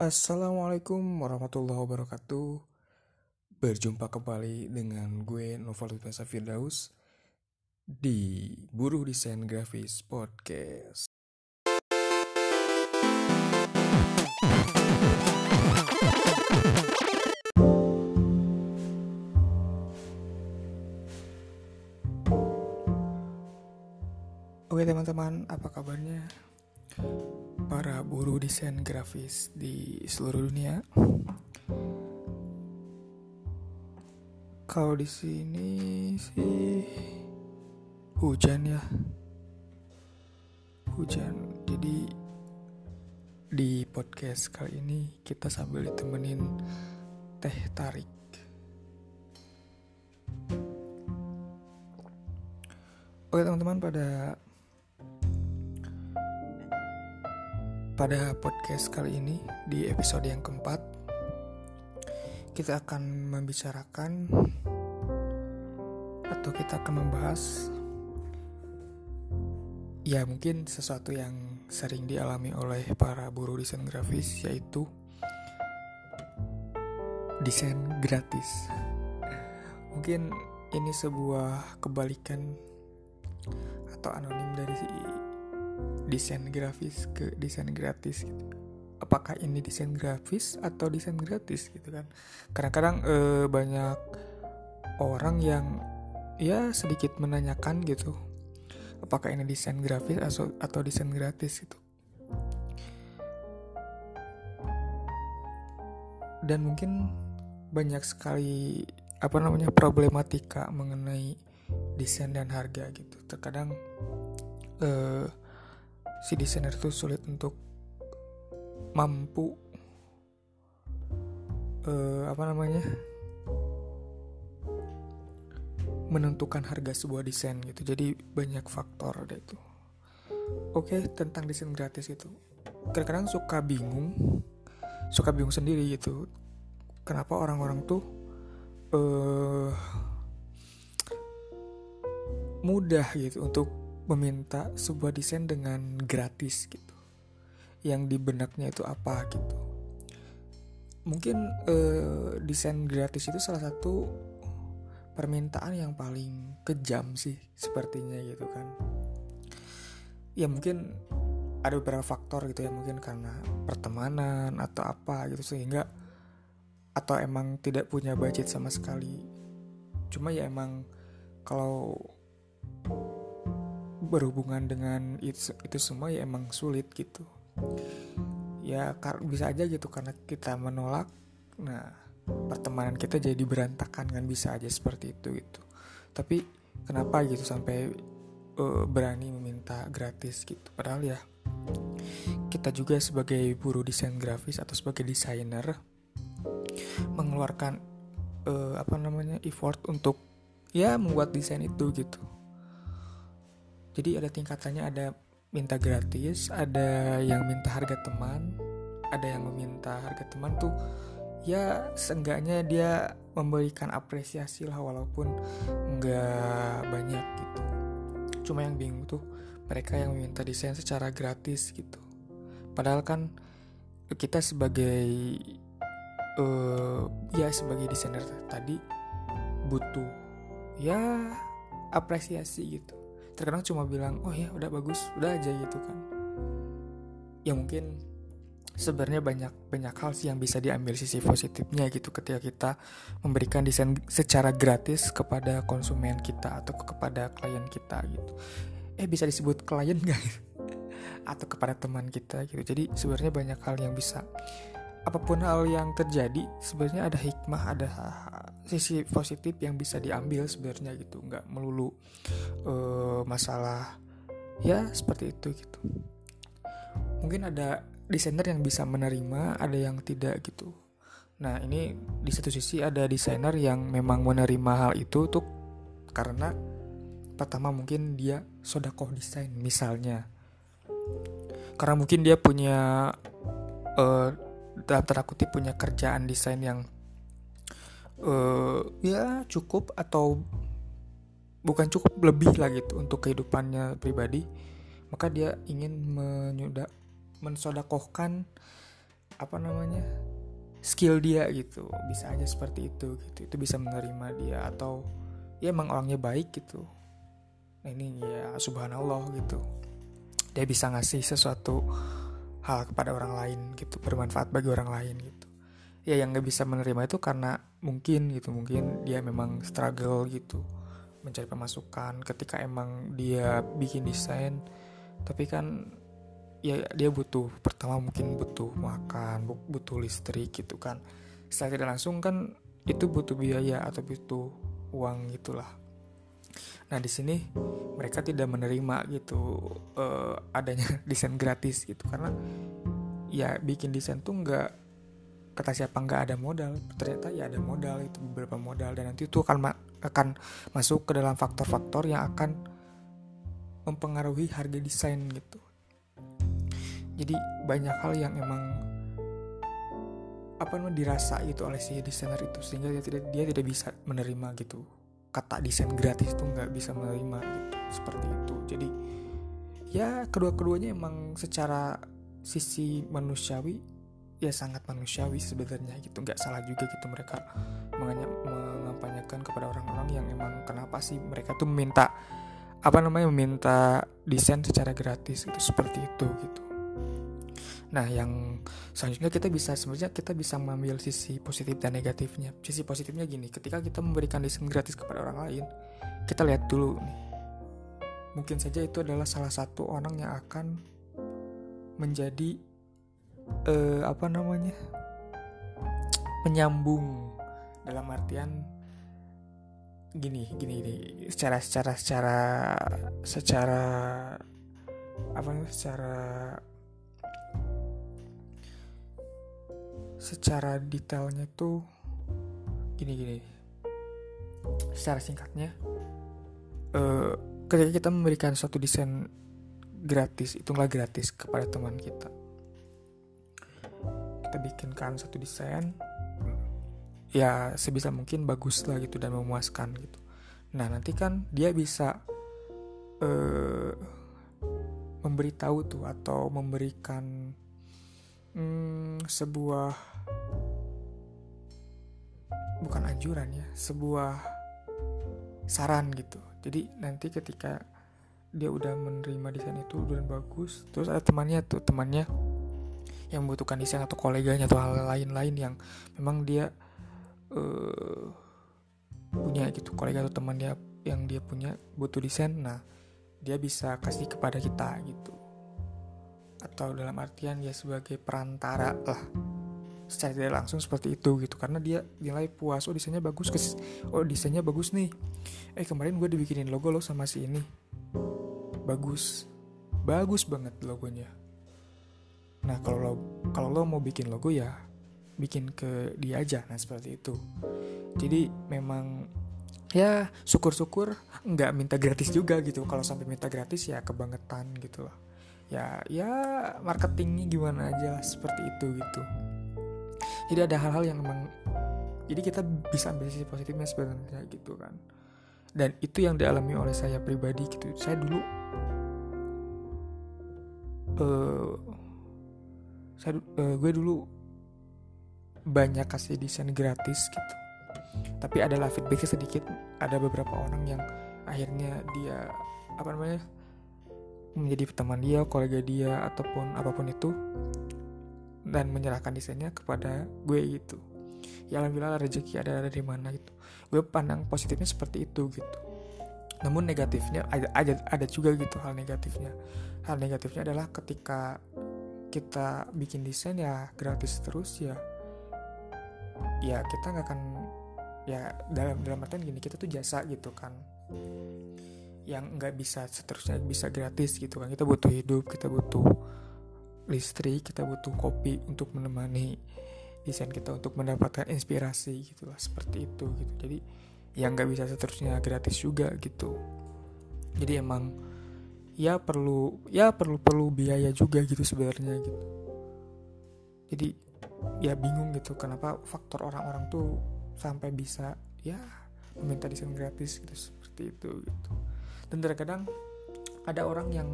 Assalamualaikum warahmatullahi wabarakatuh Berjumpa kembali dengan gue Noval Utasa Firdaus Di Buruh Desain Grafis Podcast Oke teman-teman, apa kabarnya? Para buruh desain grafis di seluruh dunia. Kalau di sini sih hujan ya. Hujan. Jadi di podcast kali ini kita sambil ditemenin teh tarik. Oke teman-teman pada Pada podcast kali ini, di episode yang keempat, kita akan membicarakan atau kita akan membahas ya mungkin sesuatu yang sering dialami oleh para buruh desain grafis yaitu desain gratis. Mungkin ini sebuah kebalikan atau anonim dari desain grafis ke desain gratis gitu. Apakah ini desain grafis atau desain gratis gitu kan? Kadang-kadang e, banyak orang yang ya sedikit menanyakan gitu. Apakah ini desain grafis atau atau desain gratis gitu. Dan mungkin banyak sekali apa namanya problematika mengenai desain dan harga gitu. Terkadang eh, si desainer itu sulit untuk mampu uh, apa namanya menentukan harga sebuah desain gitu. Jadi banyak faktor ada itu. Oke okay, tentang desain gratis itu kadang-kadang suka bingung suka bingung sendiri gitu. Kenapa orang-orang tuh uh, mudah gitu untuk meminta sebuah desain dengan gratis gitu. Yang di benaknya itu apa gitu. Mungkin eh, desain gratis itu salah satu permintaan yang paling kejam sih sepertinya gitu kan. Ya mungkin ada beberapa faktor gitu ya mungkin karena pertemanan atau apa gitu sehingga atau emang tidak punya budget sama sekali. Cuma ya emang kalau berhubungan dengan itu, itu semua ya emang sulit gitu. Ya bisa aja gitu karena kita menolak nah pertemanan kita jadi berantakan kan bisa aja seperti itu gitu. Tapi kenapa gitu sampai uh, berani meminta gratis gitu? Padahal ya kita juga sebagai buruh desain grafis atau sebagai desainer mengeluarkan uh, apa namanya effort untuk ya membuat desain itu gitu jadi ada tingkatannya ada minta gratis ada yang minta harga teman ada yang meminta harga teman tuh ya seenggaknya dia memberikan apresiasi lah walaupun nggak banyak gitu. Cuma yang bingung tuh mereka yang meminta desain secara gratis gitu. Padahal kan kita sebagai uh, ya sebagai desainer tadi butuh ya apresiasi gitu terkadang cuma bilang oh ya udah bagus udah aja gitu kan. Ya mungkin sebenarnya banyak banyak hal sih yang bisa diambil sisi positifnya gitu ketika kita memberikan desain secara gratis kepada konsumen kita atau kepada klien kita gitu. Eh bisa disebut klien gak atau kepada teman kita gitu. Jadi sebenarnya banyak hal yang bisa apa pun hal yang terjadi sebenarnya ada hikmah ada sisi positif yang bisa diambil sebenarnya gitu. Nggak melulu uh, masalah ya seperti itu gitu. Mungkin ada desainer yang bisa menerima ada yang tidak gitu. Nah ini di satu sisi ada desainer yang memang menerima hal itu tuh karena pertama mungkin dia sodakoh desain misalnya. Karena mungkin dia punya uh, dalam tanda kutip punya kerjaan desain yang uh, ya cukup atau bukan cukup lebih lah gitu untuk kehidupannya pribadi. Maka dia ingin menyudah mensodakohkan apa namanya skill dia gitu. Bisa aja seperti itu gitu. Itu bisa menerima dia atau ya emang orangnya baik gitu. Nah ini ya subhanallah gitu. Dia bisa ngasih sesuatu hal kepada orang lain gitu bermanfaat bagi orang lain gitu ya yang nggak bisa menerima itu karena mungkin gitu mungkin dia memang struggle gitu mencari pemasukan. Ketika emang dia bikin desain tapi kan ya dia butuh pertama mungkin butuh makan butuh listrik gitu kan. Secara tidak langsung kan itu butuh biaya atau butuh uang gitulah. Nah di sini mereka tidak menerima gitu uh, adanya desain gratis gitu. Karena ya bikin desain tuh nggak kata siapa nggak ada modal. Ternyata ya ada modal itu beberapa modal dan nanti itu akan ma akan masuk ke dalam faktor-faktor yang akan mempengaruhi harga desain gitu. Jadi banyak hal yang emang apa namanya dirasa gitu oleh si desainer itu sehingga dia tidak dia tidak bisa menerima gitu. Kata desain gratis itu nggak bisa menerima gitu seperti itu. Jadi ya kedua-keduanya emang secara sisi manusiawi ya sangat manusiawi sebenarnya gitu nggak salah juga gitu mereka mengampanyakan kepada orang-orang yang emang kenapa sih mereka tuh minta apa namanya meminta desain secara gratis gitu seperti itu gitu Nah, yang selanjutnya kita bisa sebenarnya kita bisa mengambil sisi positif dan negatifnya. Sisi positifnya gini, ketika kita memberikan desain gratis kepada orang lain, kita lihat dulu nih. Mungkin saja itu adalah salah satu orang yang akan menjadi uh, apa namanya? menyambung dalam artian gini, gini, gini. Secara secara secara secara apa secara secara detailnya tuh gini-gini secara singkatnya uh, ketika kita memberikan suatu desain gratis itu nggak gratis kepada teman kita kita bikinkan satu desain ya sebisa mungkin bagus lah gitu dan memuaskan gitu. Nah nanti kan dia bisa uh, memberitahu tuh atau memberikan hmm, sebuah bukan anjuran ya sebuah saran gitu. Jadi nanti ketika dia udah menerima desain itu dan bagus terus ada temannya tuh temannya yang membutuhkan desain atau koleganya atau hal lain-lain yang memang dia uh, punya gitu kolega atau teman dia yang dia punya butuh desain nah dia bisa kasih kepada kita gitu. Atau dalam artian ya sebagai perantara lah. Secara tidak langsung seperti itu gitu karena dia nilai puas oh desainnya bagus kes oh desainnya bagus nih. Eh kemarin gue dibikinin logo lo sama si ini. Bagus. Bagus banget logonya nah kalau lo kalau lo mau bikin logo ya bikin ke dia aja. Nah seperti itu. Jadi memang ya syukur-syukur nggak minta gratis juga gitu. Kalau sampai minta gratis ya kebangetan gitu loh ya ya marketingnya gimana aja seperti itu gitu. Jadi ada hal-hal yang emang jadi kita bisa ambil sisi positifnya sebenarnya gitu kan. Dan itu yang dialami oleh saya pribadi gitu. Saya dulu uh, saya uh, gue dulu banyak kasih desain gratis gitu tapi adalah feedbacknya sedikit ada beberapa orang yang akhirnya dia apa namanya menjadi teman dia, kolega dia ataupun apa pun itu dan menyerahkan desainnya kepada gue gitu. Ya alhamdulillah rezeki ada dari mana gitu. Gue pandang positifnya seperti itu gitu. Namun negatifnya ada, ada ada juga gitu hal negatifnya. Hal negatifnya adalah ketika kita bikin desain ya gratis terus ya. Ya kita nggak akan ya dalam dalam artian gini kita tuh jasa gitu kan. Yang nggak bisa seterusnya bisa gratis gitu kan. Kita butuh hidup kita butuh listrik kita butuh kopi untuk menemani desain kita untuk mendapatkan inspirasi gitulah seperti itu gitu. Jadi yang nggak bisa seterusnya gratis juga gitu. Jadi emang ya perlu ya perlu perlu biaya juga gitu sebenarnya gitu. Jadi ya bingung gitu kenapa faktor orang-orang tuh sampai bisa ya meminta desain gratis gitu seperti itu gitu. Dan terkadang ada orang yang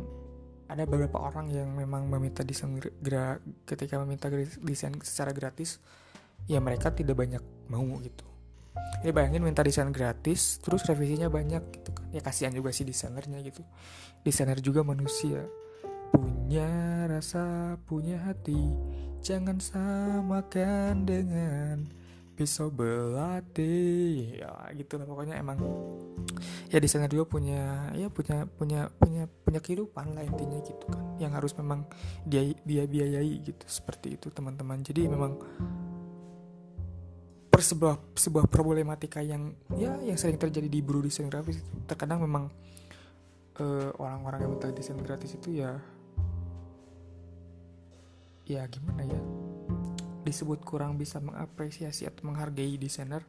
ada beberapa orang yang memang meminta desain gra ketika meminta desain secara gratis ya mereka tidak banyak mau gitu ini bayangin minta desain gratis terus revisinya banyak gitu kan. Ya kasihan juga sih desainernya gitu. Desainer juga manusia. Punya rasa punya hati. Jangan samakan dengan pisau belati ya gitu lah pokoknya emang. Ya di sana juga punya ya punya punya punya punya kehidupan lah intinya gitu kan. Yang harus memang dia dia biayai gitu. Seperti itu teman-teman. Jadi memang per sebuah sebuah problematika yang ya yang sering terjadi di buruh desain grafis terkadang memang uh, orang-orang yang minta desain gratis itu ya ya gimana ya disebut kurang bisa mengapresiasi atau menghargai desainer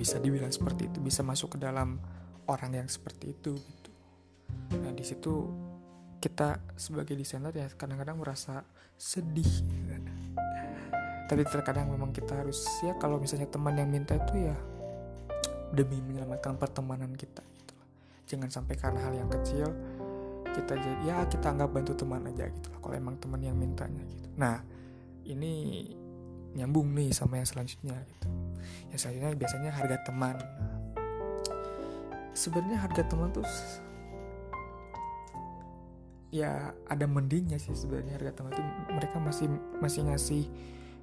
bisa dibilang seperti itu bisa masuk ke dalam orang yang seperti itu gitu. Nah di situ kita sebagai desainer ya kadang-kadang merasa sedih tapi terkadang memang kita harus ya kalau misalnya teman yang minta itu ya demi menyelamatkan pertemanan kita gitu jangan sampai karena hal yang kecil kita jadi ya kita anggap bantu teman aja gitu lah kalau emang teman yang mintanya gitu. Nah ini nyambung nih sama yang selanjutnya gitu. Yang selanjutnya biasanya harga teman. Sebenarnya harga teman tuh ya ada mendingnya sih sebenarnya harga teman tuh. Mereka masih masih ngasih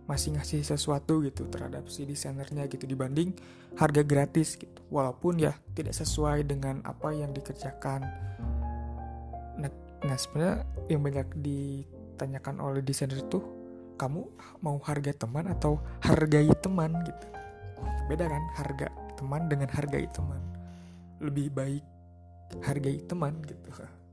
masih ngasih sesuatu gitu terhadap si desainernya gitu dibanding harga gratis gitu. Walaupun ya tidak sesuai dengan apa yang dikerjakan. Nah, nah sebenarnya yang banyak ditanyakan oleh desainer itu kamu mau harga teman atau hargai teman gitu? Beda kan harga teman dengan hargai teman. Lebih baik hargai teman gitu.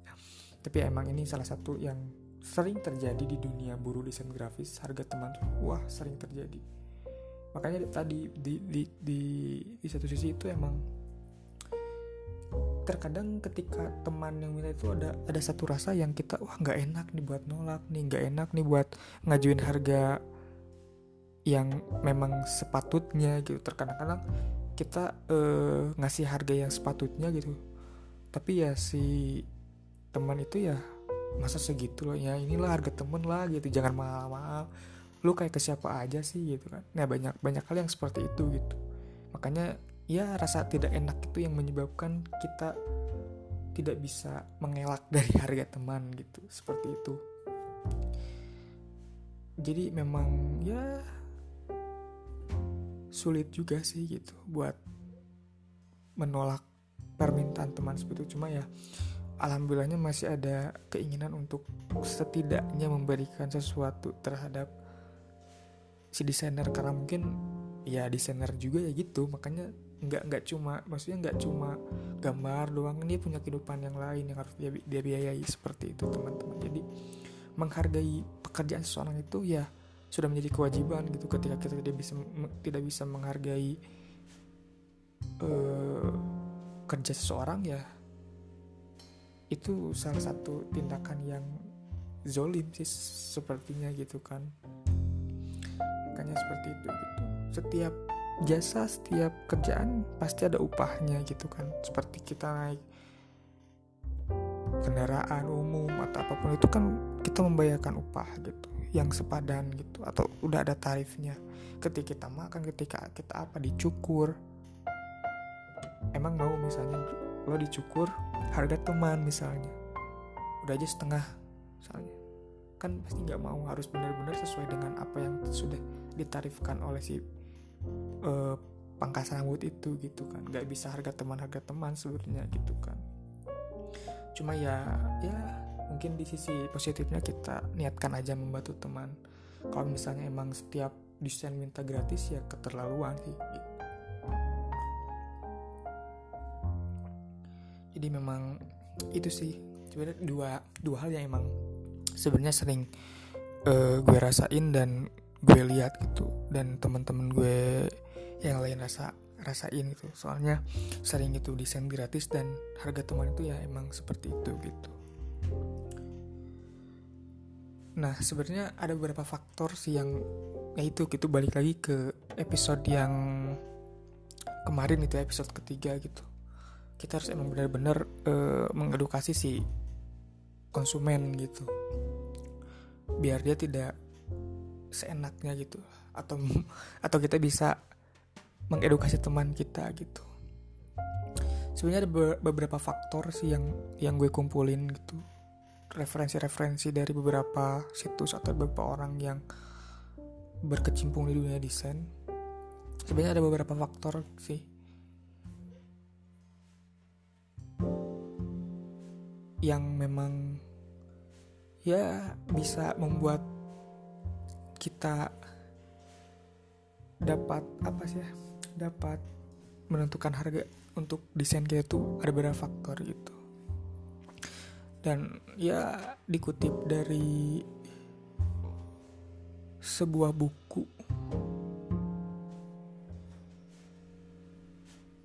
Tapi emang ini salah satu yang sering terjadi di dunia buruh desain grafis harga teman tuh wah sering terjadi. Makanya tadi di di di di satu sisi itu emang terkadang ketika teman yang minta itu ada ada satu rasa yang kita wah nggak enak nih buat nolak nih nggak enak nih buat ngajuin harga yang memang sepatutnya gitu. Terkadang-kadang kita uh, ngasih harga yang sepatutnya gitu. Tapi ya si teman itu ya masa segitu loh ya inilah harga temen lah gitu. Jangan mahal-mahal lu kayak ke siapa aja sih gitu kan. Nah banyak banyak hal yang seperti itu gitu. Makanya ya rasa tidak enak itu yang menyebabkan kita tidak bisa mengelak dari harga teman gitu. Seperti itu. Jadi memang ya sulit juga sih gitu buat menolak permintaan teman seperti itu. Cuma ya alhamdulillahnya masih ada keinginan untuk setidaknya memberikan sesuatu terhadap si desainer. Karena mungkin ya desainer juga ya gitu. Makanya nggak nggak cuma maksudnya nggak cuma gambar doang. Ini punya kehidupan yang lain yang harus dia, dia biayai seperti itu teman-teman. Jadi menghargai pekerjaan seseorang itu ya sudah menjadi kewajiban gitu. Ketika kita tidak bisa tidak bisa menghargai uh, kerja seseorang ya itu salah satu tindakan yang zolim sih sepertinya gitu kan. Makanya seperti itu gitu. Setiap jasa setiap kerjaan pasti ada upahnya gitu kan. Seperti kita naik kendaraan umum atau apa pun itu kan kita membayarkan upah gitu yang sepadan gitu atau udah ada tarifnya. Ketika kita makan ketika kita apa dicukur. Emang mau misalnya lo dicukur harga teman misalnya. Udah aja setengah misalnya. Kan pasti nggak mau harus benar-benar sesuai dengan apa yang sudah ditarifkan oleh si uh, pangkas rambut itu gitu kan. Nggak bisa harga teman harga teman sebenarnya gitu kan. Cuma ya ya mungkin di sisi positifnya kita niatkan aja membantu teman. Kalau misalnya emang setiap desain minta gratis ya keterlaluan sih gitu. Jadi memang itu sih. Sebenarnya dua dua hal yang emang sebenarnya sering uh, gue rasain dan gue lihat gitu. Dan teman-teman gue yang lain rasa rasain itu soalnya sering itu desain gratis dan harga teman itu ya emang seperti itu gitu. Nah sebenarnya ada beberapa faktor sih yang ya itu gitu. Balik lagi ke episode yang kemarin itu episode ketiga gitu kita harus emang benar-benar uh, mengedukasi si konsumen gitu. Biar dia tidak seenaknya gitu. Atau atau kita bisa mengedukasi teman kita gitu. Sebenarnya ada beberapa faktor sih yang yang gue kumpulin gitu. Referensi-referensi dari beberapa situs atau beberapa orang yang berkecimpung di dunia desain. Sebenarnya ada beberapa faktor sih yang memang ya bisa membuat kita dapat apa sih ya dapat menentukan harga untuk desain kita tuh ada beberapa faktor gitu. Dan ya dikutip dari sebuah buku.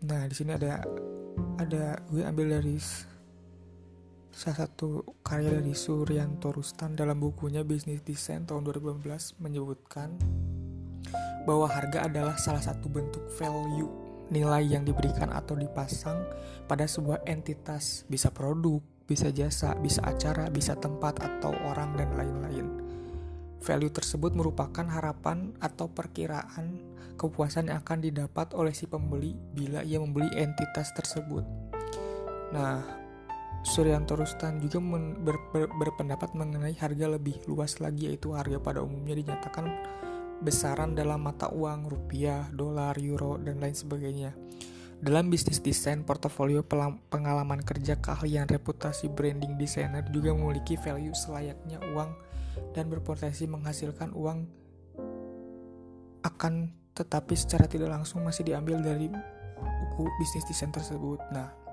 Nah di sini ada ada gue ambil dari salah satu karya dari Suryanto Rustan dalam bukunya Bisnis Desain tahun 2015 menyebutkan bahwa harga adalah salah satu bentuk value nilai yang diberikan atau dipasang pada sebuah entitas bisa produk, bisa jasa, bisa acara, bisa tempat atau orang dan lain-lain. Value tersebut merupakan harapan atau perkiraan kepuasan yang akan didapat oleh si pembeli bila ia membeli entitas tersebut. Nah, Suryanto Rustan juga ber, ber, berpendapat mengenai harga lebih luas lagi yaitu harga pada umumnya dinyatakan besaran dalam mata uang rupiah, dolar, euro, dan lain sebagainya. Dalam bisnis desain, portofolio pengalaman kerja, keahlian, reputasi, branding desainer juga memiliki value selayaknya uang dan berpotensi menghasilkan uang akan tetapi secara tidak langsung masih diambil dari buku bisnis desain tersebut. Nah,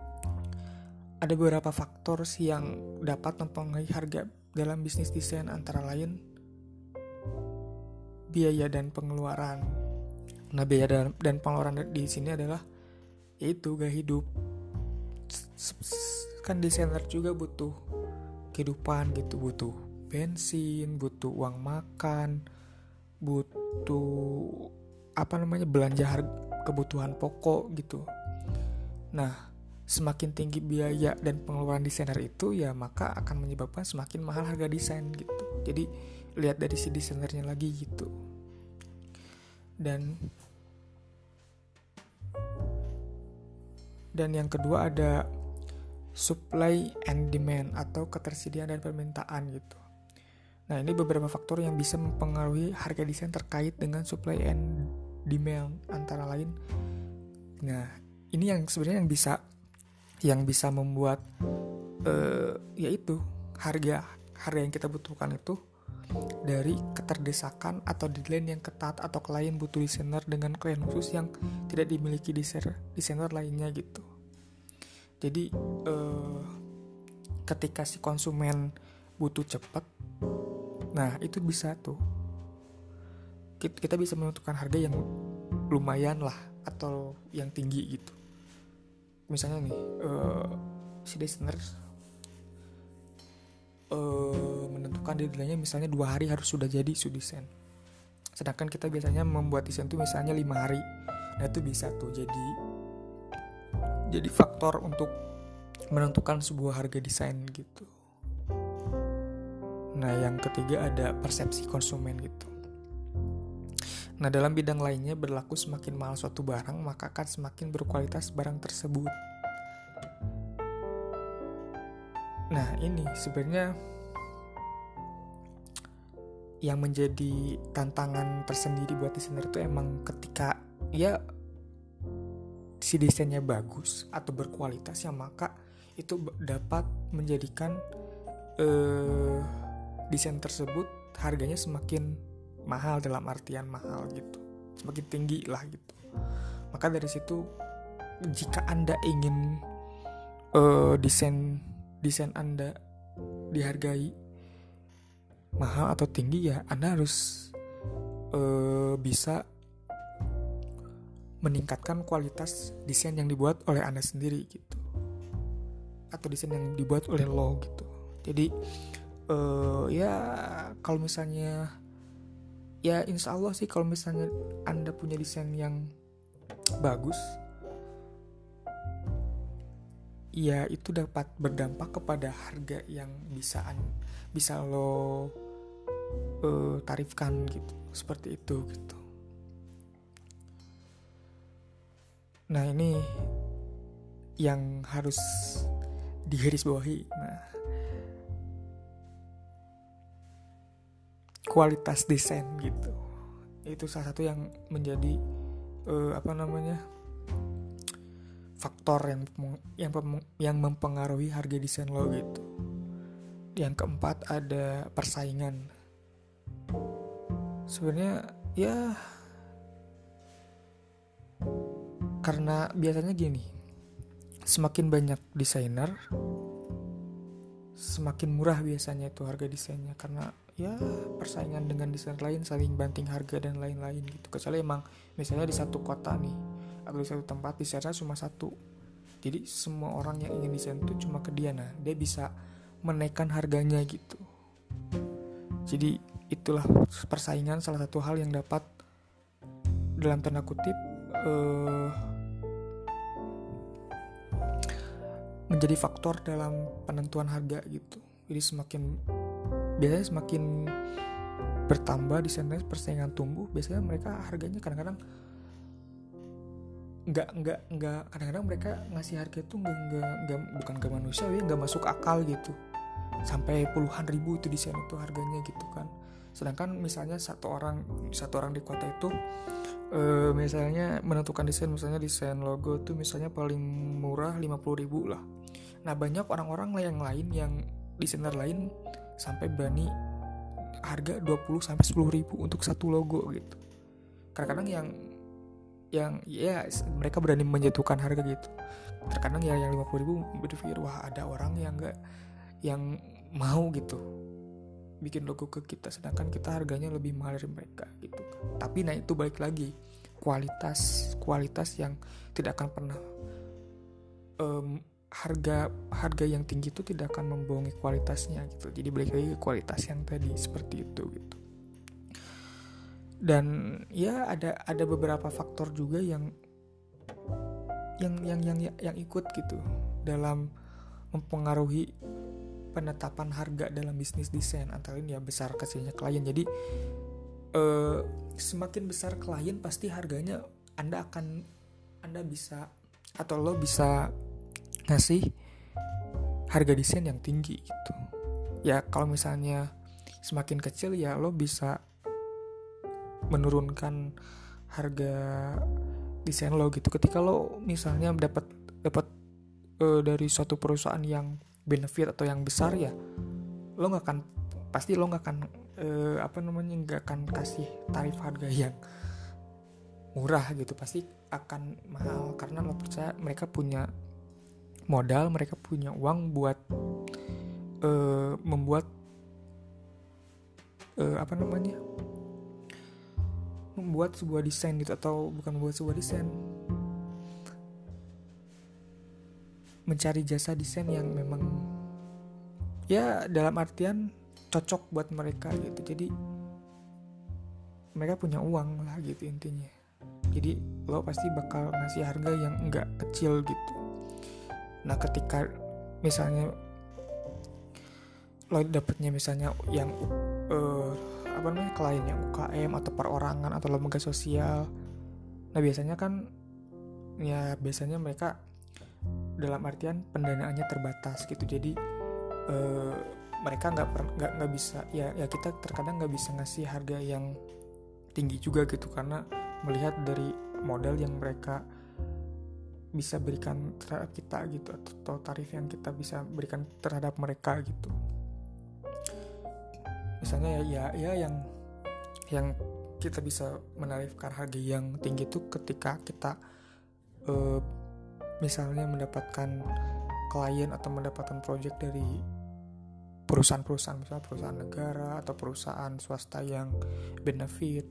ada beberapa faktor sih yang dapat mempengaruhi harga dalam bisnis desain antara lain biaya dan pengeluaran. Nah, biaya dan, dan pengeluaran di sini adalah yaitu gaya hidup. Kan desainer juga butuh kehidupan gitu, butuh bensin, butuh uang makan, butuh apa namanya belanja harga kebutuhan pokok gitu. Nah, semakin tinggi biaya dan pengeluaran desainer itu ya maka akan menyebabkan semakin mahal harga desain gitu. Jadi lihat dari si desainernya lagi gitu. Dan dan yang kedua ada supply and demand atau ketersediaan dan permintaan gitu. Nah ini beberapa faktor yang bisa mempengaruhi harga desain terkait dengan supply and demand antara lain. Nah ini yang sebenarnya yang bisa yang bisa membuat uh, yaitu harga harga yang kita butuhkan itu dari keterdesakan atau deadline yang ketat atau klien butuh desainer dengan klien khusus yang tidak dimiliki desainer desainer lainnya gitu. Jadi uh, ketika si konsumen butuh cepat, nah itu bisa tuh kita bisa menentukan harga yang lumayan lah atau yang tinggi gitu misalnya nih uh, si desainer uh, menentukan deadline-nya misalnya dua hari harus sudah jadi su desain. Sedangkan kita biasanya membuat desain itu misalnya lima hari. Nah itu bisa tuh jadi jadi faktor untuk menentukan sebuah harga desain gitu. Nah yang ketiga ada persepsi konsumen gitu Nah, dalam bidang lainnya berlaku semakin mahal suatu barang, maka akan semakin berkualitas barang tersebut. Nah, ini sebenarnya yang menjadi tantangan tersendiri buat desainer itu emang ketika ya si desainnya bagus atau berkualitas ya maka itu dapat menjadikan uh, desain tersebut harganya semakin mahal dalam artian mahal gitu. Semakin tinggi lah gitu. Maka dari situ jika anda ingin uh, desain desain anda dihargai mahal atau tinggi ya anda harus uh, bisa meningkatkan kualitas desain yang dibuat oleh anda sendiri gitu. Atau desain yang dibuat oleh lo gitu. Jadi uh, ya kalau misalnya ya insya Allah sih kalau misalnya anda punya desain yang bagus ya itu dapat berdampak kepada harga yang bisa bisa lo uh, tarifkan gitu seperti itu gitu. Nah ini yang harus digarisbawahi. Nah kualitas desain gitu itu salah satu yang menjadi uh, apa namanya faktor yang yang yang mempengaruhi harga desain lo gitu. Yang keempat ada persaingan. Sebenarnya ya karena biasanya gini. Semakin banyak desainer semakin murah biasanya itu harga desainnya karena ya persaingan dengan desainer lain saling banting harga dan lain-lain gitu. Kecuali emang misalnya di satu kota nih atau di satu tempat desainnya cuma satu. Jadi semua orang yang ingin desain itu cuma ke dia. Nah dia bisa menaikkan harganya gitu. Jadi itulah persaingan salah satu hal yang dapat dalam tanda kutip uh, menjadi faktor dalam penentuan harga gitu. Jadi semakin biasanya semakin bertambah desainnya persaingan tumbuh biasanya mereka harganya kadang-kadang nggak nggak nggak kadang-kadang mereka ngasih harga itu nggak nggak bukan ke manusia ya nggak masuk akal gitu. Sampai puluhan ribu itu desain itu harganya gitu kan. Sedangkan misalnya satu orang satu orang di kota itu e, misalnya menentukan desain misalnya desain logo tuh misalnya paling murah 50 ribu lah. Nah banyak orang-orang yang lain yang desainer lain sampai berani harga 20 sampai 10 ribu untuk satu logo gitu. Kadang-kadang yang yang ya mereka berani menjatuhkan harga gitu. Terkadang ya yang 50 ribu berpikir wah ada orang yang enggak yang mau gitu. Bikin logo ke kita sedangkan kita harganya lebih mahal dari mereka gitu. Tapi nah itu balik lagi. Kualitas kualitas yang tidak akan pernah um, harga harga yang tinggi itu tidak akan membohongi kualitasnya gitu. Jadi balik lagi ke kualitas yang tadi seperti itu gitu. Dan ya ada ada beberapa faktor juga yang yang yang yang yang ikut gitu dalam mempengaruhi penetapan harga dalam bisnis desain antara lain ya besar kecilnya klien. Jadi eh, semakin besar klien pasti harganya anda akan anda bisa atau lo bisa ngasih harga desain yang tinggi gitu. Ya kalau misalnya semakin kecil ya lo bisa menurunkan harga desain lo gitu. Ketika lo misalnya dapat dapat uh, dari suatu perusahaan yang benefit atau yang besar ya lo nggak akan pasti lo nggak akan uh, apa namanya nggak akan kasih tarif harga yang murah gitu. Pasti akan mahal karena lo percaya mereka punya modal mereka punya uang buat uh, membuat uh, apa namanya? Membuat sebuah desain gitu atau bukan membuat sebuah desain. Mencari jasa desain yang memang ya dalam artian cocok buat mereka gitu. Jadi mereka punya uang lah gitu intinya. Jadi lo pasti bakal ngasih harga yang enggak kecil gitu nah ketika misalnya lo dapetnya misalnya yang uh, apa namanya klien yang UKM atau perorangan atau lembaga sosial. Nah biasanya kan ya biasanya mereka dalam artian pendanaannya terbatas gitu. Jadi eh, mereka nggak nggak nggak bisa ya ya kita terkadang nggak bisa ngasih harga yang tinggi juga gitu. Karena melihat dari modal yang mereka bisa berikan terhadap kita gitu atau tarif yang kita bisa berikan terhadap mereka gitu. Misalnya ya ya, ya yang yang kita bisa menarifkan harga yang tinggi itu ketika kita uh, misalnya mendapatkan klien atau mendapatkan project dari perusahaan-perusahaan misalnya perusahaan negara atau perusahaan swasta yang benefit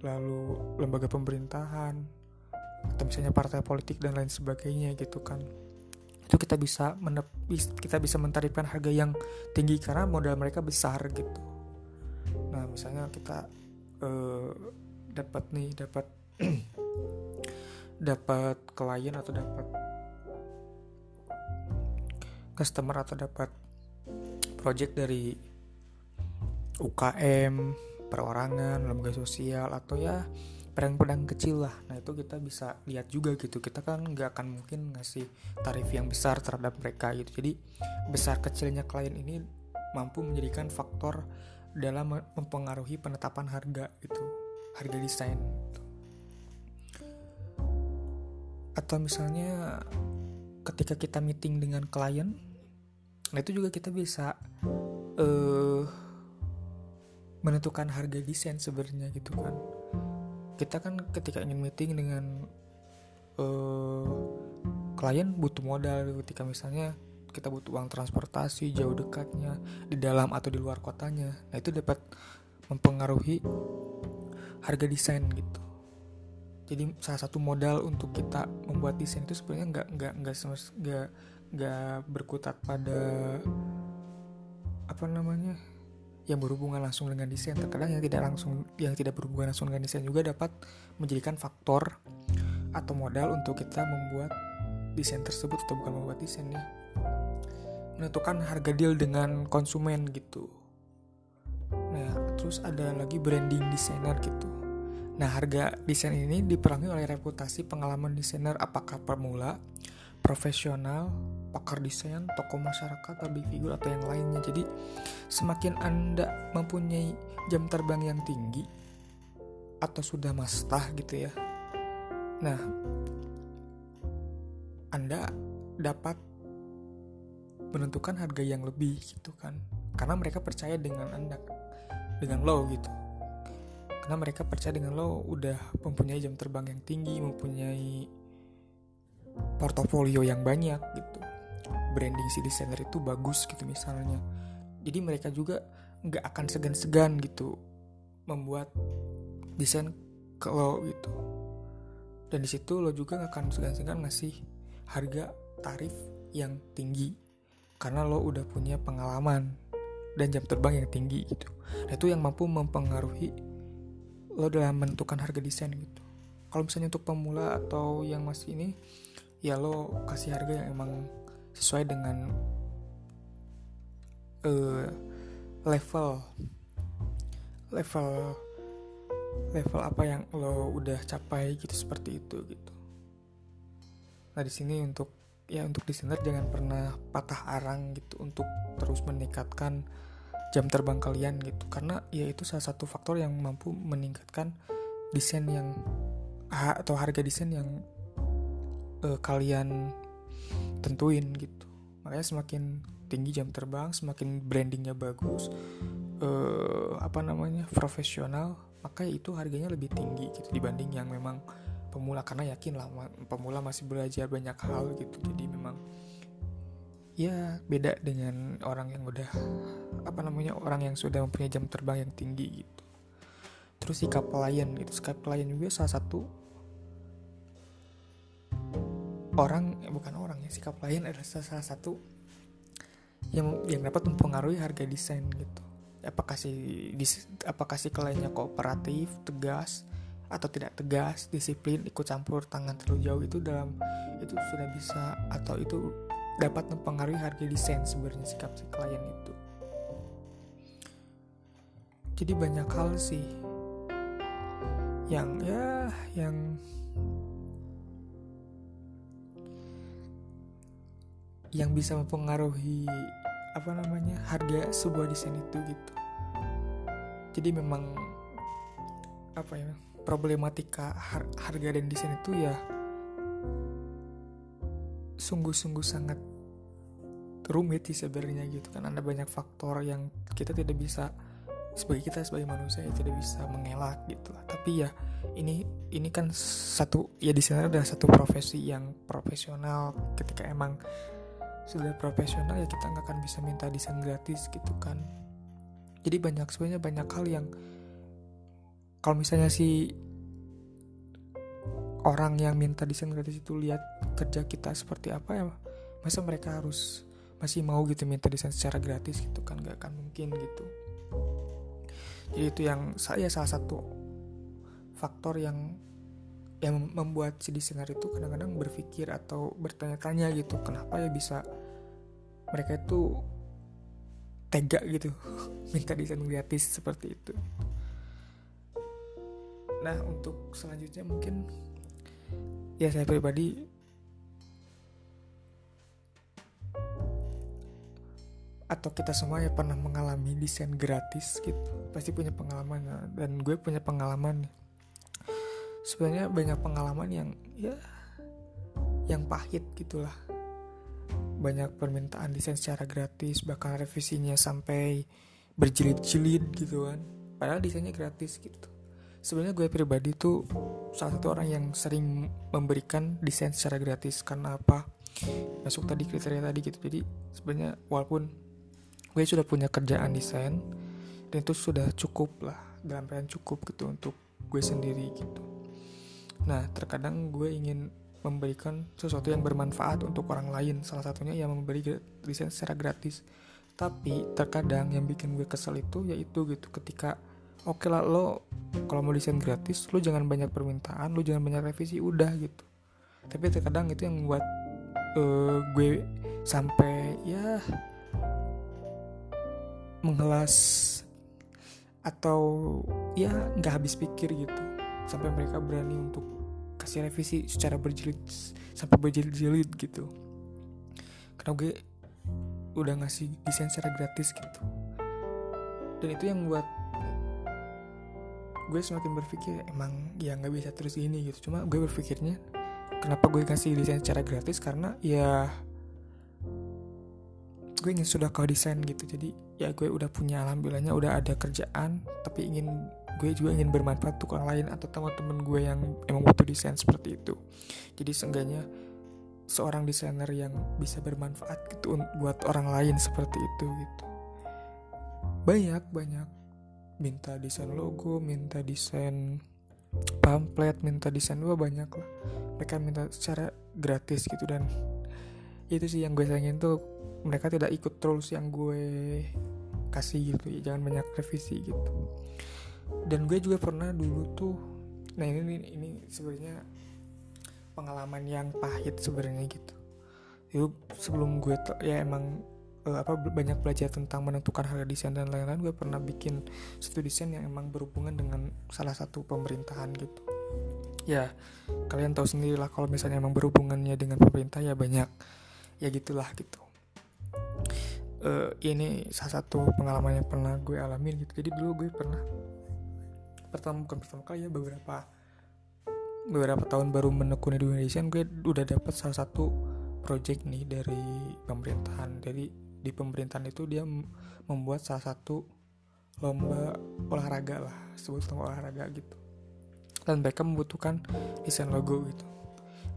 lalu lembaga pemerintahan atau misalnya partai politik dan lain sebagainya gitu kan. Itu kita bisa kita bisa mentarifkan harga yang tinggi karena modal mereka besar gitu. Nah misalnya kita uh, dapat nih dapat dapat klien atau dapat customer atau dapat project dari UKM perorangan lembaga sosial atau ya pedang-pedang kecil lah. Nah itu kita bisa lihat juga gitu. Kita kan nggak akan mungkin ngasih tarif yang besar terhadap mereka gitu. Jadi besar kecilnya klien ini mampu menjadikan faktor dalam mempengaruhi penetapan harga itu harga desain gitu. atau misalnya ketika kita meeting dengan klien nah itu juga kita bisa uh, menentukan harga desain sebenarnya gitu kan kita kan ketika ingin meeting dengan uh, klien butuh modal. Ketika misalnya kita butuh uang transportasi jauh dekatnya di dalam atau di luar kotanya nah itu dapat mempengaruhi harga desain gitu. Jadi salah satu modal untuk kita membuat desain itu sebenarnya nggak nggak nggak nggak nggak berkutat pada apa namanya yang berhubungan langsung dengan desain. Terkadang yang tidak langsung yang tidak berhubungan langsung dengan desain juga dapat menjadikan faktor atau modal untuk kita membuat desain tersebut atau bukan membuat desainnya menentukan harga deal dengan konsumen gitu. Nah terus ada lagi branding desainer gitu. Nah harga desain ini diperangi oleh reputasi pengalaman desainer. Apakah pemula profesional pakar desain, tokoh masyarakat, public figure atau yang lainnya. Jadi semakin Anda mempunyai jam terbang yang tinggi atau sudah mastah gitu ya. Nah, Anda dapat menentukan harga yang lebih gitu kan. Karena mereka percaya dengan Anda dengan lo gitu. Karena mereka percaya dengan lo udah mempunyai jam terbang yang tinggi, mempunyai portofolio yang banyak gitu. Branding si desainer itu bagus gitu misalnya. Jadi mereka juga nggak akan segan-segan gitu membuat desain ke lo gitu. Dan di situ lo juga nggak akan segan-segan ngasih harga tarif yang tinggi karena lo udah punya pengalaman dan jam terbang yang tinggi gitu. Nah itu yang mampu mempengaruhi lo dalam menentukan harga desain gitu. Kalau misalnya untuk pemula atau yang masih ini ya lo kasih harga yang emang sesuai dengan uh, level level level apa yang lo udah capai gitu seperti itu gitu. Nah di sini untuk ya untuk desainer jangan pernah patah arang gitu untuk terus meningkatkan jam terbang kalian gitu. Karena ya itu salah satu faktor yang mampu meningkatkan desain yang atau harga desain yang uh, kalian tentuin gitu. Makanya semakin tinggi jam terbang semakin brandingnya bagus uh, apa namanya profesional maka itu harganya lebih tinggi gitu dibanding yang memang pemula. Karena yakin lah pemula masih belajar banyak hal gitu. Jadi memang ya beda dengan orang yang udah apa namanya orang yang sudah mempunyai jam terbang yang tinggi gitu. Terus sikap pelayan gitu. Sikap pelayan juga salah satu orang eh, bukan orang ya sikap klien adalah salah satu yang yang dapat mempengaruhi harga desain gitu. Apakah si dis, apakah si kliennya kooperatif tegas atau tidak tegas disiplin ikut campur tangan terlalu jauh itu dalam itu sudah bisa atau itu dapat mempengaruhi harga desain sebenarnya sikap si klien itu. Jadi banyak hal sih yang ya yang yang bisa mempengaruhi apa namanya harga sebuah desain itu gitu. Jadi memang apa ya problematika har harga dan desain itu ya sungguh-sungguh sangat rumit sih sebenarnya gitu kan. Ada banyak faktor yang kita tidak bisa sebagai kita sebagai manusia ya tidak bisa mengelak gitu lah. Tapi ya ini ini kan satu ya desainer adalah satu profesi yang profesional ketika emang sudah profesional ya kita nggak akan bisa minta desain gratis gitu kan. Jadi banyak sebenarnya banyak hal yang kalau misalnya si orang yang minta desain gratis itu lihat kerja kita seperti apa ya masa mereka harus masih mau gitu minta desain secara gratis gitu kan nggak akan mungkin gitu. Jadi itu yang saya salah satu faktor yang yang membuat si desainer itu kadang-kadang berpikir atau bertanya-tanya gitu kenapa ya bisa mereka itu tega gitu minta desain gratis seperti itu. Nah untuk selanjutnya mungkin ya saya pribadi atau kita semua ya pernah mengalami desain gratis gitu. Pasti punya pengalaman dan gue punya pengalaman sebenarnya banyak pengalaman yang ya yang pahit gitulah. Banyak permintaan desain secara gratis bahkan revisinya sampai berjilid-jilid gitu kan. Padahal desainnya gratis gitu. Sebenarnya gue pribadi tuh salah satu orang yang sering memberikan desain secara gratis. Karena apa? Masuk tadi kriteria tadi gitu. Jadi sebenarnya walaupun gue sudah punya kerjaan desain dan itu sudah cukup lah. Dalam cukup gitu untuk gue sendiri gitu nah terkadang gue ingin memberikan sesuatu yang bermanfaat untuk orang lain. Salah satunya yang memberi desain secara gratis. Tapi terkadang yang bikin gue kesel itu yaitu gitu ketika oke okay lah lo kalau mau desain gratis lo jangan banyak permintaan lo jangan banyak revisi udah gitu. Tapi terkadang itu yang membuat uh, gue sampai ya mengelas atau ya nggak habis pikir gitu. Sampai mereka berani untuk kasih revisi secara berjilid sampai berjilid-jilid gitu. Karena gue udah ngasih desain secara gratis gitu. Dan itu yang buat gue semakin berpikir emang ya nggak bisa terus gini gitu. Cuma gue berpikirnya kenapa gue kasih desain secara gratis? Karena ya gue ingin sudah kau desain gitu. Jadi ya gue udah punya alhamdulillahnya udah ada kerjaan tapi ingin gue juga ingin bermanfaat untuk orang lain atau teman-teman gue yang emang butuh desain seperti itu. Jadi seenggaknya seorang desainer yang bisa bermanfaat gitu buat orang lain seperti itu gitu. Banyak banyak. Minta desain logo minta desain pamflet minta desain wah banyak lah. Mereka minta secara gratis gitu dan itu sih yang gue sayangin tuh mereka tidak ikut rules yang gue kasih gitu. Ya jangan banyak revisi gitu dan gue juga pernah dulu tuh nah ini ini sebenarnya pengalaman yang pahit sebenarnya gitu. Itu sebelum gue ya emang uh, apa banyak belajar tentang menentukan harga desain dan lain-lain gue pernah bikin satu desain yang emang berhubungan dengan salah satu pemerintahan gitu. Ya kalian tahu sendiri lah kalau misalnya emang berhubungannya dengan pemerintah ya banyak ya gitulah gitu. Uh, ini salah satu pengalaman yang pernah gue alamin gitu. Jadi dulu gue pernah pertama bukan pertama kali ya beberapa beberapa tahun baru menekuni dunia desain gue udah dapet salah satu project nih dari pemerintahan. Jadi di pemerintahan itu dia membuat salah satu lomba olahraga lah sebut lomba olahraga gitu. Dan mereka membutuhkan desain logo gitu.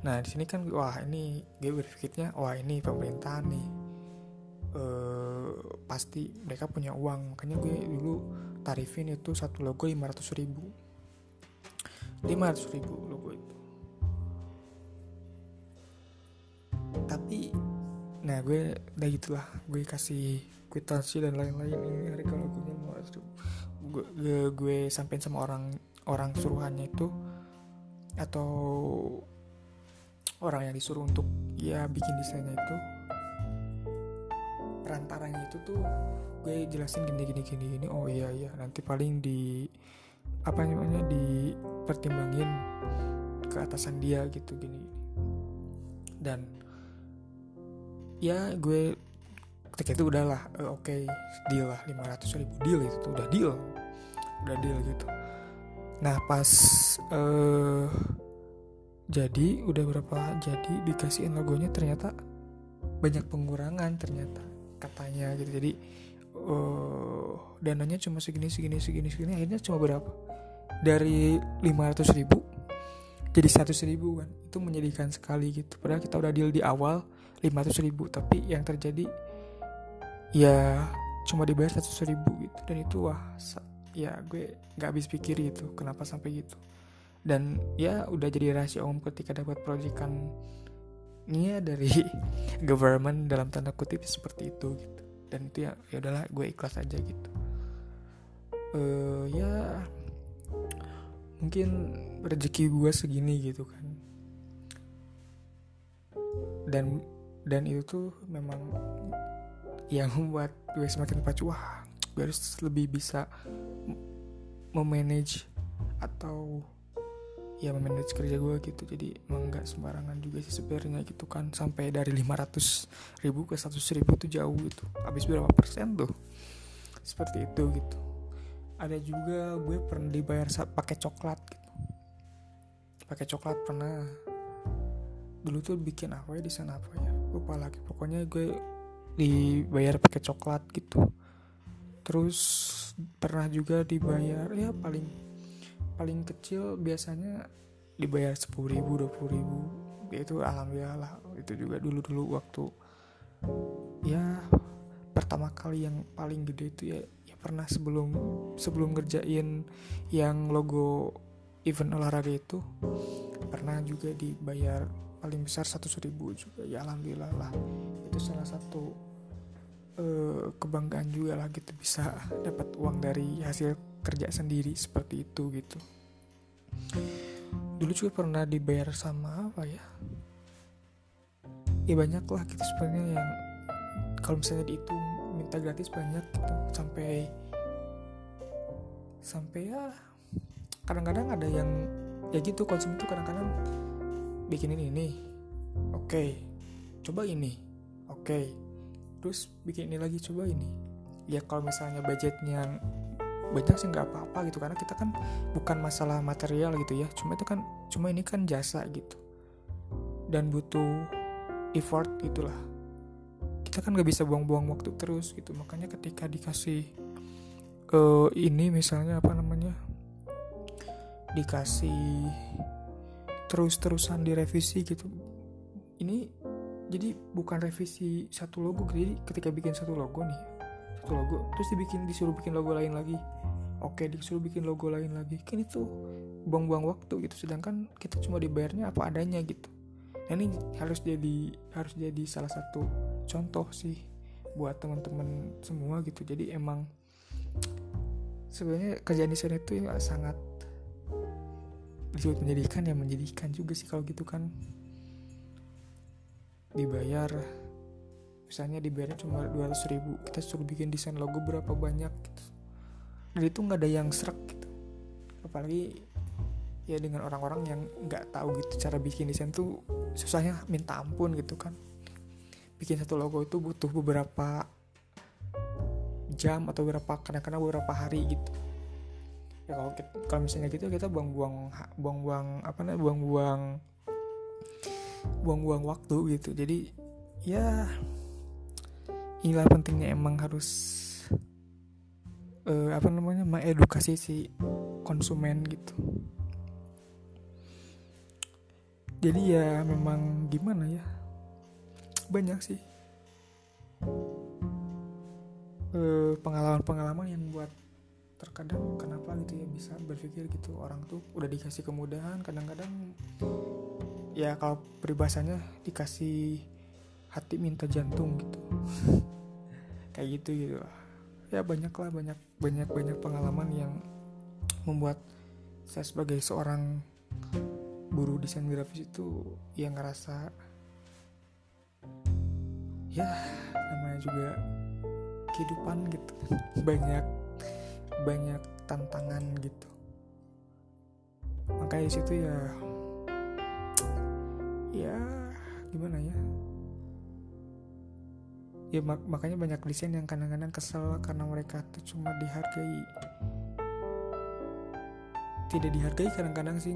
Nah di sini kan wah ini gue berpikirnya wah ini pemerintahan nih. Uh, pasti mereka punya uang. Makanya gue dulu tarifin itu satu logo 500 ribu. 500 ribu logo itu. Tapi nah gue udah gitulah. Gue kasih kwitansi dan lain-lain. Ini harga logonya 500 ribu. Gue, gue, gue sampein sama orang orang suruhannya itu atau orang yang disuruh untuk ya bikin desainnya itu. Perantaranya itu tuh gue jelasin gini gini gini gini. Oh iya iya. Nanti paling di apa namanya dipertimbangin ke atasan dia gitu gini dan ya gue ketika itu udahlah uh, oke okay, deal lah 500 ribu deal itu tuh udah deal. Udah deal gitu. Nah pas uh, jadi udah berapa jadi dikasihin logonya ternyata banyak pengurangan ternyata katanya gitu. Jadi uh, dananya cuma segini segini segini segini akhirnya cuma berapa? Dari 500 ribu jadi 100 ribu kan. Itu menyedihkan sekali gitu. Padahal kita udah deal di awal 500 ribu. Tapi yang terjadi ya cuma dibayar 100 ribu gitu. Dan itu wah ya gue nggak habis pikir gitu kenapa sampai gitu. Dan ya udah jadi rahasia umum ketika dapat proyekan ya dari government dalam tanda kutip seperti itu gitu dan itu ya ya udahlah gue ikhlas aja gitu. Uh, ya mungkin rezeki gue segini gitu kan. Dan dan itu tuh memang yang membuat gue semakin terpacu wah gue harus lebih bisa memanage atau ya memanage kerja gue gitu. Jadi emang nggak sembarangan juga sih sebenarnya gitu kan. Sampai dari 500 ribu ke 100 ribu tuh jauh gitu. Habis berapa persen tuh? Seperti itu gitu. Ada juga gue pernah dibayar pakai coklat gitu. Pakai coklat pernah. Dulu tuh bikin apa ya di sana apa ya? Lupa lagi. Pokoknya gue dibayar pakai coklat gitu. Terus pernah juga dibayar ya paling paling kecil biasanya dibayar sepuluh ribu dua puluh ribu. Itu alhamdulillah lah. Itu juga dulu dulu waktu ya pertama kali yang paling gede itu ya, ya pernah sebelum sebelum ngerjain yang logo event olahraga itu pernah juga dibayar paling besar satu ribu juga. Ya alhamdulillah lah. Itu salah satu uh, kebanggaan juga lah gitu bisa dapat uang dari hasil kerja sendiri seperti itu gitu. Dulu juga pernah dibayar sama apa ya? Ya banyak lah gitu sebenarnya yang kalau misalnya dihitung minta gratis banyak gitu. Sampai sampai ya kadang-kadang ada yang ya gitu konsum itu kadang-kadang bikinin ini oke okay. coba ini oke okay terus bikin ini lagi coba ini. Ya kalau misalnya budgetnya banyak sih nggak apa-apa gitu karena kita kan bukan masalah material gitu ya. Cuma itu kan cuma ini kan jasa gitu. Dan butuh effort gitulah. Kita kan nggak bisa buang-buang waktu terus gitu. Makanya ketika dikasih uh, ini misalnya apa namanya dikasih terus-terusan direvisi gitu. Ini jadi bukan revisi satu logo jadi ketika bikin satu logo nih satu logo terus dibikin disuruh bikin logo lain lagi. Oke disuruh bikin logo lain lagi. Kan itu buang-buang waktu gitu sedangkan kita cuma dibayarnya apa adanya gitu. Nah, ini harus jadi harus jadi salah satu contoh sih buat teman-teman semua gitu. Jadi emang sebenarnya kerjaan desain itu ya sangat disebut menjadikan ya menjadikan juga sih kalau gitu kan. Dibayar misalnya dibayarnya cuma 200 ribu kita suruh bikin desain logo berapa banyak gitu. Dan itu nggak ada yang serak gitu. Apalagi ya dengan orang-orang yang nggak tahu gitu cara bikin desain tuh susahnya minta ampun gitu kan. Bikin satu logo itu butuh beberapa jam atau beberapa kadang-kadang beberapa hari gitu. Ya kalau kalau misalnya gitu kita buang-buang buang-buang apa namanya buang-buang buang-buang waktu gitu. Jadi ya inilah pentingnya emang harus uh, apa namanya mengedukasi si konsumen gitu. Jadi ya memang gimana ya? Banyak sih pengalaman pengalaman-pengalaman yang buat terkadang kenapa gitu ya bisa berpikir gitu. Orang tuh udah dikasih kemudahan kadang-kadang ya kalau peribahasanya dikasih hati minta jantung gitu. Kayak gitu gitu. Ya banyak lah banyak banyak banyak pengalaman yang membuat saya sebagai seorang buruh desain grafis itu yang ngerasa ya namanya juga kehidupan gitu. Banyak banyak tantangan gitu. Makanya situ ya ya gimana ya ya mak makanya banyak desain yang kadang-kadang kesel karena mereka tuh cuma dihargai. Tidak dihargai kadang-kadang sih.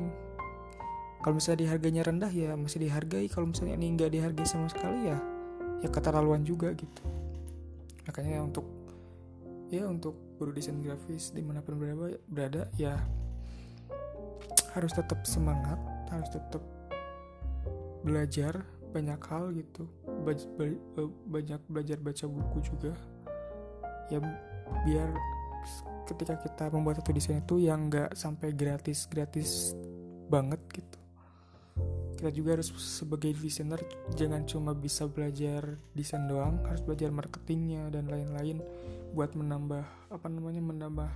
Kalau misalnya dihargainya rendah ya masih dihargai. Kalau misalnya ini nggak dihargai sama sekali ya ya keterlaluan juga gitu. Makanya untuk ya untuk guru desain grafis di mana pun berada berada ya harus tetap semangat harus tetap belajar banyak hal gitu. Banyak belajar baca buku juga. Ya biar ketika kita membuat satu desain itu yang nggak sampai gratis gratis banget gitu. Kita juga harus sebagai desainer jangan cuma bisa belajar desain doang harus belajar marketingnya dan lain-lain buat menambah apa namanya menambah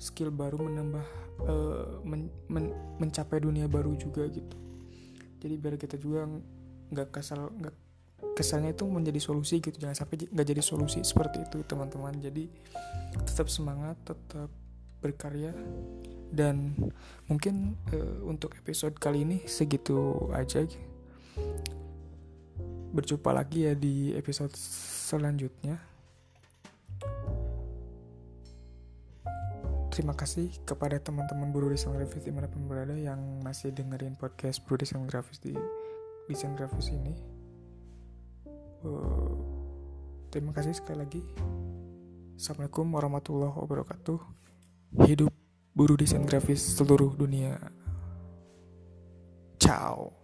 skill baru menambah uh, men, men, mencapai dunia baru juga gitu. Jadi biar kita juga nggak kesal nggak kesannya itu menjadi solusi gitu. Jangan sampai nggak jadi solusi seperti itu teman-teman. Jadi tetap semangat tetap berkarya dan mungkin uh, untuk episode kali ini segitu aja. Berjumpa lagi ya di episode selanjutnya. Terima kasih kepada teman-teman buruh desain grafis di mana pun berada yang masih dengerin podcast buruh desain grafis di desain grafis ini. Uh, terima kasih sekali lagi. Assalamualaikum warahmatullahi wabarakatuh. Hidup buruh desain grafis seluruh dunia. Ciao